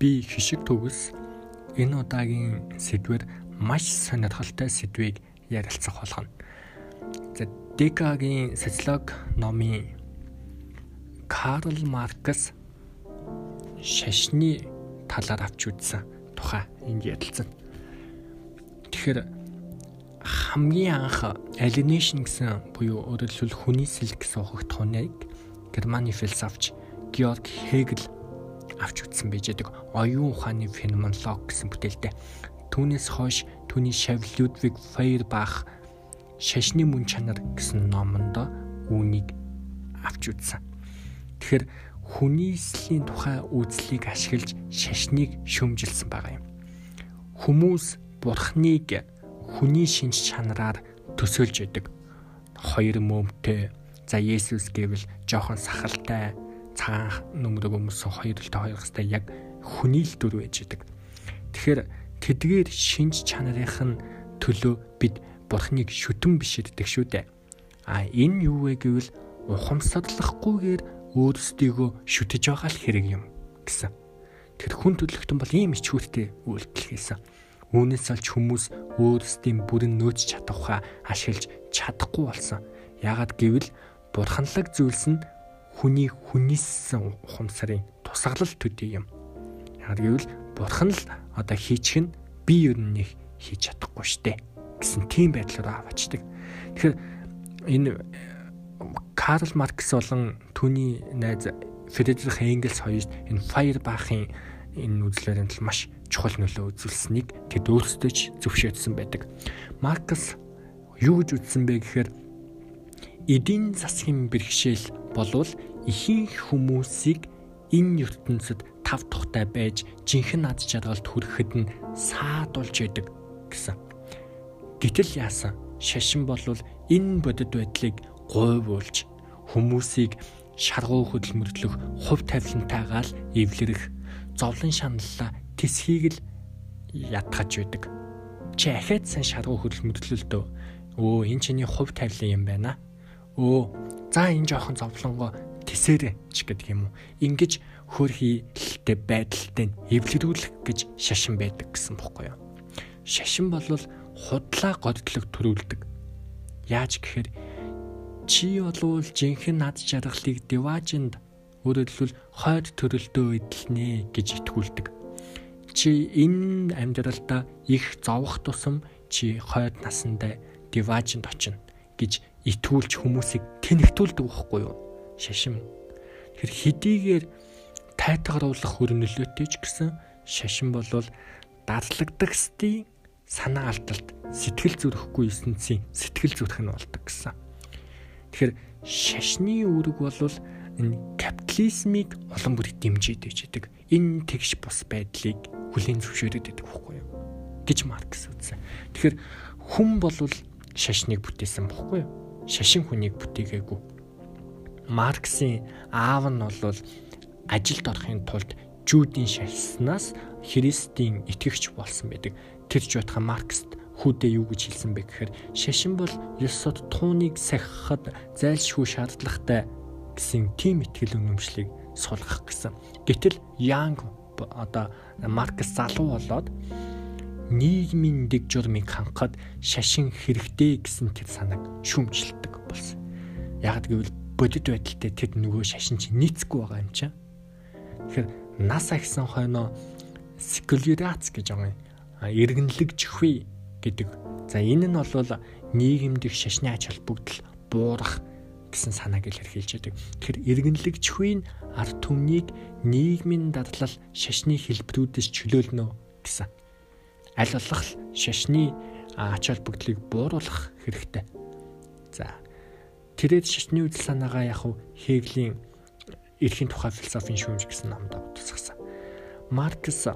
би хишиг төгс энэ удаагийн сэдвэр маш сонирхолтой сэдвийг ярилцах болгоно. За Декагийн социолог номын Карл Маркс шашны талаар авч үзсэн тухай энд ярилцсан. Тэгэхээр хамгийн анх alienation гэсэн буюу өөрөөр хэлбэл хүний сэл гэсэн ухагт хуныг Германы философч Георг Хегел авч үзсэн байж байгаа оюун ухааны феноменолог гэсэн бүтээлтэй. Түүнээс хойш түүний шав Людвиг Фейербах шашны мөн чанар гэсэн номонд үүнийг авч үзсэн. Тэгэхээр хүний эслийн тухай үзлийг ашиглаж шашныг шөмжилсэн байгаа юм. Хүмүүс бурхныг хүний шинж чанараар төсөөлж яадаг. Хоёр мөмтэй. За Есүс гэвэл жоохон сахалтай, цагаан нүмерэг өмсөн хоёролтой хоёр хэвстэй яг хүний л дүр байж яадаг. Тэгэхээр тэдгээр шинж чанарын төлөө бид бурхныг шүтэн бишэддэг шүү дээ. А энэ юу вэ гэвэл ухамсарлахгүйгээр өөрсдийгөө шүтэж байгаа л хэрэг юм гэсэн. Тэр хүн төлөвлөлтөн бол ийм ичгүүртэй үйлдэл хийсэн. Үүнээс олж хүмүүс өөрсдийн бүрэн нөөц чадвараа ашиглаж чадахгүй болсон. Яагад гэвэл бурханлаг зүйлс нь хүний хүнийссэн ухамсарын тусгалал төдий юм. Яагад гэвэл бурхан л одоо хийчих нь би нэг хийж чадахгүй штэ гэсэн тийм байдлаар аваачдаг. Тэгэхээр энэ Карл Маркс болон түүний найз Фридрих Энгельс хоёрт энэ Файербахын энэ үзлээрэн л маш чухал нөлөө үзүүлсэнийг тэд өөрсдөө ч зөвшөөрсөн байдаг. Маркс юу гэж үзсэн бэ гэхээр эдийн засгийн бэрхшээл болвол ихэнх хүмүүсийг энэ ертөнцид тав тухтай байж жинхэнэ над жаргалд хүрэхэд нь саадулж яадаг гэсэн. Гэтэл яасан? Шашин болвол энэ бодит байдлыг гойвуулж хүмүүсийг шаргуу хөдөлмөрлөх хувь тавилантайгаа л эвлэрэх зовлон шаналлаа тэсхийг л ятгаж байдаг. Чи ахаад сайн шаргуу хөдөлмөрлөлтөө өө энэ чиний хувь тавилан юм байна. Өө за энэ жоохон зовлонгоо тэсэрэ ч гэдэг юм уу. Ингиж хөрхийлтэй байдалтай эвлэрүүлэх гэж шашин байдаг гэсэн бохоггүй юу. Шашин бол худлаа годдлог төрүүлдэг. Яаж гэхээр чи болвол жинхэнэ над жаргалыг деважинд өөрөлдвөл хойд төрөлдөө эдлэнэ гэж итгүүлдэг. Чи энэ амьдралдаа их зовох тусам чи хойд насандаа деважинд очино гэж итгүүлж хүмүүсийг тэнэгтүүлдэг байхгүй юу? Шашин. Тэр хэдийгээр тайтгаруулах хөрнөлөөтэй ч гэсэн шашин болвол дарлагдах стийн санаа алдалт сэтгэл зүрэхгүй эсэнцийн сэтгэл зүрх нь болдог гэсэн. Тэгэхээр шашны үүрэг бол энэ капитализмыг улам бүр дэмжиж дэждэг. Энэ тэгш бус байдлыг хүлээн зөвшөөрөд байдаг байхгүй юу? гэж Маркс үзсэн. Тэгэхээр хүн бол шашныг бүтээсэн бохгүй юу? Шашин хүнийг бүтээгээгүй. Марксийн аав нь бол ажилд орохын тулд жүүдийн шашнаас Христийн итгэгч болсон байдаг. Тэр ч байтхан Маркст хүүдээ юу гэж хэлсэн бэ гэхээр шашин бол ёсод тууныг сахихад зайлшгүй шаардлагатай гэсэн тийм ихтгэл үнэмшлийг сулгах гэсэн. Гэтэл Янг одоо Маркс залуу болоод нийгмийн дэг журмыг хангахад шашин хэрэгтэй гэсэн тэр санааг шүмжилдэг болсон. Яг гэвэл бодит байдалтай тэр нөгөө шашин чинь нийцэхгүй байгаа юм чинь. Тэгэхээр нас агсан хойноо секулярац гэж байгаа юм. Иргэнлэгжих гэдэг. За энэ нь бол нийгэмдэх шашны ач холбогдол буурах гэсэн санааг илэрхийлж байдаг. Тэгэхээр иргэнлэгчхүйн ард түмнийг нийгмийн дадлал шашны хэлбэрүүдээс чөлөөлнө гэсэн. Аль болох шашны ач холбогдлыг бууруулах хэрэгтэй. За тэрээд шашны үйл санаагаа яг Хеглийн эрхийн тухай философийн шүүмж гэсэн номд утасгасан. Маркс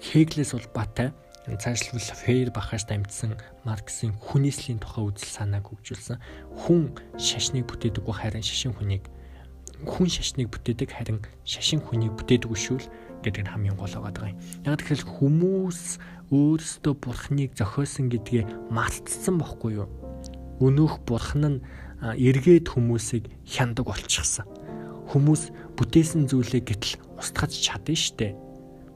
Хеглээс улбаатай цаашлбал Фейер бахаас дамжсан Марксийн хүнээслийн тухай үзэл санааг хөгжүүлсэн. Хүн шашныг бүтээдэггүй харин шашин хүнийг хүн шашныг бүтээдэг харин шашин хүнийг бүтээдэггүй шүүл гэдэг нь хамгийн гол байгаа юм. Яг тэгэхээр хүмүүс өөрсдөө бурхныг зохиосон гэдгээ мартцсан бохгүй юу? Өнөөх бурхан нь эргээд хүмүүсийг хяндаг болчихсон. Хүмүүс бүтээсэн зүйлээ гэтэл устгаж чадна штэ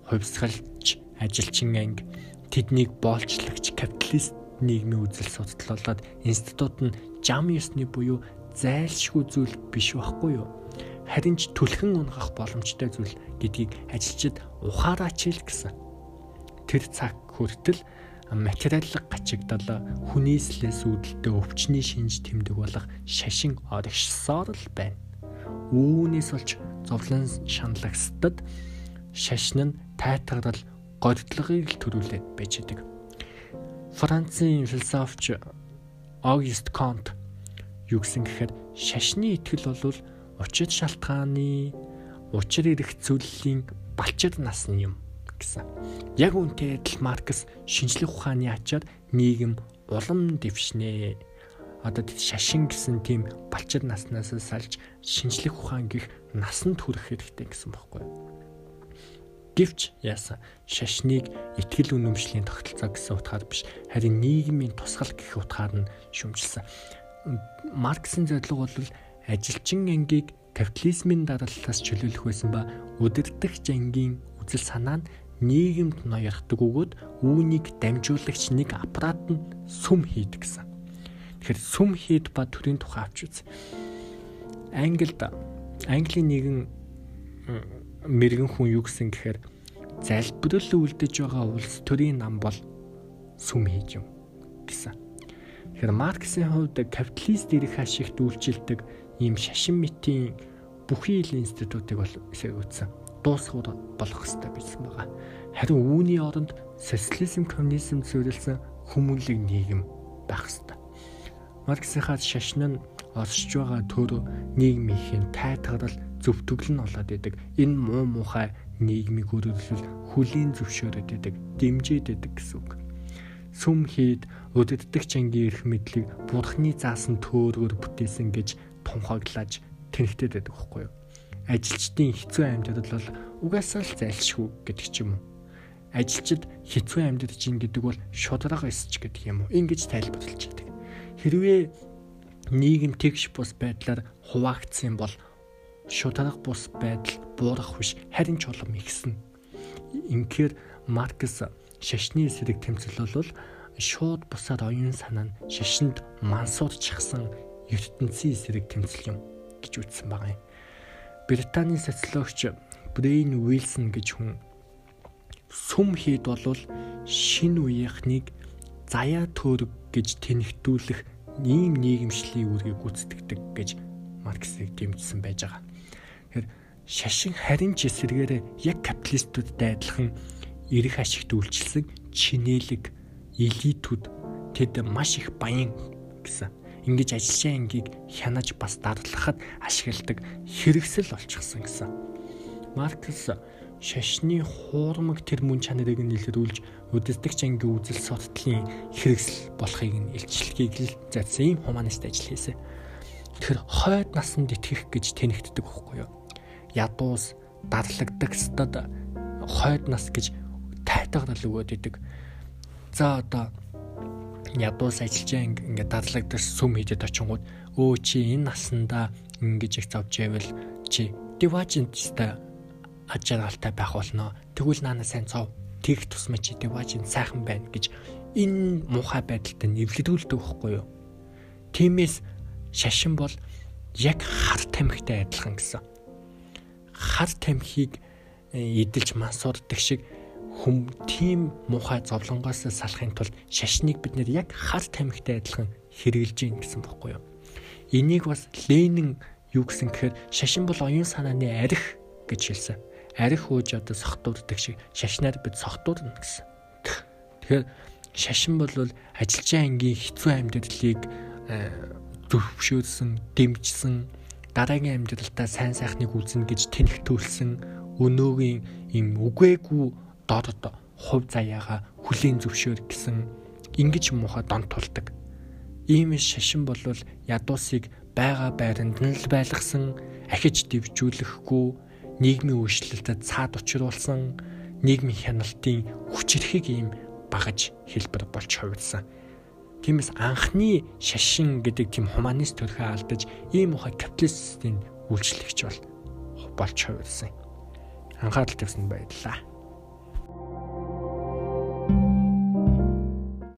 хувьсгалж ажилчин анги тэднийг боолчлагч капиталист нийгмийн үзэл судлалаад институт нь жам ёсны буюу зайлшгүй зүйл биш байхгүй юу? Харин ч түлхэн унгах боломжтой зүйл гэдгийг ажилчид ухаараач л гэсэн. Тэр цаг хүртэл материаллык гачигдал хүнийслээс үүдэлтэй өвчний шинж тэмдэг болох шашин орогшсоор л байна. Үүнээс болж зовлон шаналгасдад шашин нь тайтгарал гордлогыг л төрүүлээд байж байгаа. Францын философч Auguste Comte юу гэсэн гэхээр шашны итгэл бол учир шалтгааны учир ирэх зүйлийн балчир насны юм гэсэн. Яг үнтэй адил Маркс шинжлэх ухааны ачаар нийгэм улам дэвшнэ. Одоо шашин гэсэн тийм балчир наснаас салж шинжлэх ухаан гих насанд хүрэх хэрэгтэй гэсэн бохоггүй. Гэвч яасан шашныг ихтгэл үнэмшлийн тогтолцоо гэсэн утгаар биш харин нийгмийн тусгал гэх утгаар нь шүмжилсэн. Марксийн зорилго бол ажилчин ангийг капитализмын дарааллаас чөлөөлөх байсан ба удирдахч ангийн үзэл санаа нь нийгэмд ноёрхдаг өгөөд үүнийг дамжуулагч нэг аппарат нь сүм хийдэг гэсэн. Тэгэхээр сүм хийд ба төрийн тухай авч үз. Англид Английн нэгэн мэрэгэн хүн юу гэсэн гэхээр залбирал үлдэж байгаа улс төрийн нам бол сүм хийж юм гэсэн. Тэгэхээр Марксийн хувьд капиталист эрх ашигт үйлчилдэг ийм шашин мэтийн бүхий ил институтыг бол эсэг үүсэн дуусгууд болох хэрэгтэй байсан байгаа. Харин үүний оронд социализм, коммунизм зөвлөсөн хүмүүнлэг нийгэм байх хэрэгтэй. Марксийнхаа шашин нь оршиж байгаа төр нийгмийн тайтгарал зөвтгөл нь болоод идэг. Энэ муу мухай нийгмийг өрөвлөл хүлийн зөвшөөрөд идэг, дэмжиж идэг гэсэн үг. Сүм хийд өдөрдөгч ангийн эрх мэдлийг бурхны заасан төөрөөр бүтээсэн гэж тунхаглаж тэнхтэд байдаг байхгүй юу? Ажилчдын хэцүү амьдарал бол угаасаа л зайлшгүй гэдэг ч юм уу. Ажилчид хэцүү амьдарч ин гэдэг бол шудраг эсч гэдэг юм уу? Ингиж тайлбарлаж байдаг. Хэрвээ нийгэм тэгш бус байдлаар хуваагдсан бол шударга бус байдал буурах биш харин ч улам ихсэн. Инхээр Маркс шашны эсрэг тэмцэл бол шууд бусаар оюун санаа нь шашинд мансуурчихсан ертөнцийн эсрэг тэмцэл юм гэж үзсэн байгаа юм. Британий социологч Брейн Уилсон гэж хүн сүм хийд болвол шин үеийнхнийг заяа төрөг гэж тэнхтүүлэх ийм нийгэмшлийн үүргийг гүйцэтгэдэг гэж Марксыг дэмжсэн байж байгаа. Тэгэхээр шашин харин ч эсэргээр яг капиталистуудтай адилхан эрх ашигт үйлчилсэн чинэлэг элитүүд тэд маш их баян гэсэн. Ингиж ажилчаа ангийг хянаж бас дарлахад ашигладаг хэрэгсэл болчихсон гэсэн. Маркс шашны хуурмаг тэр мөн чанарыг нь илрүүлж үдсдэгч ангийн үзэл судлалын хэрэгсэл болохыг нь илчлэгийг л заасан ийм хуманист ажил хийсэн. Тэгэхээр хойд насанд итгэх гэж тэнэгддэг байхгүй юу? Ядуус дарлагддаг стад хойд нас гэж тайтгарал өгөөд идэг. За одоо ядуус ажиллаж ингээд дарлагдаж сүм хийдэд очингууд өө чи энэ наснда ингэж их зовж байвал чи диважинттай ажиргалтай байх болно. Тэгвэл наана сайн цов. Тэгх тусмаа чи диважин сайхан байна гэж энэ муухай байдалтай нэвлэгдүүлдэг байхгүй юу? Тиймээс шашин бол яг хар тамхитай адилхан гэсэн. Хар тамхиг э, эдэлж мансуурдаг шиг хүм тийм муухай зовлонгоос салахын тулд шашныг бид нэр яг хар тамхитай адилхан хэрэгжилж гин гэсэн бохгүй юу? Энийг бас Ленин юу гэсэн гэхээр шашин бол оюун санааны арх гэж хэлсэн арх ууж одоо сохтууддаг шиг шашнаар бид сохтуудна гэсэн. Тэгэхээр шашин бол ажилчаа ангийн хэцүү амьдралыг э, зөвшөөрсөн, дэмжсэн, дараагийн амьдралдаа сайн сайхныг үүснэ гэж тэнхтүүлсэн өнөөгийн им үгээгүй дорд хувь заяага хүлийн зөвшөөр гэсэн ингэж муха дон тулдаг. Ийм шашин бол ядуусыг байга байранд нь л байлгасан ахиж дэвжүүлэхгүй нийгмийн үйлчлэлтэд цаад учруулсан нийгмийн хяналтын хүчрэхийг ийм багаж хэлбэр болж хувирсан. Тиймээс анхны шашин гэдэг тийм хуманист төрхөө алдаж ийм ухаа капиталистийн үйлчлэгч бол болж хувирсан. Анхаарал тавьсанд баярлалаа.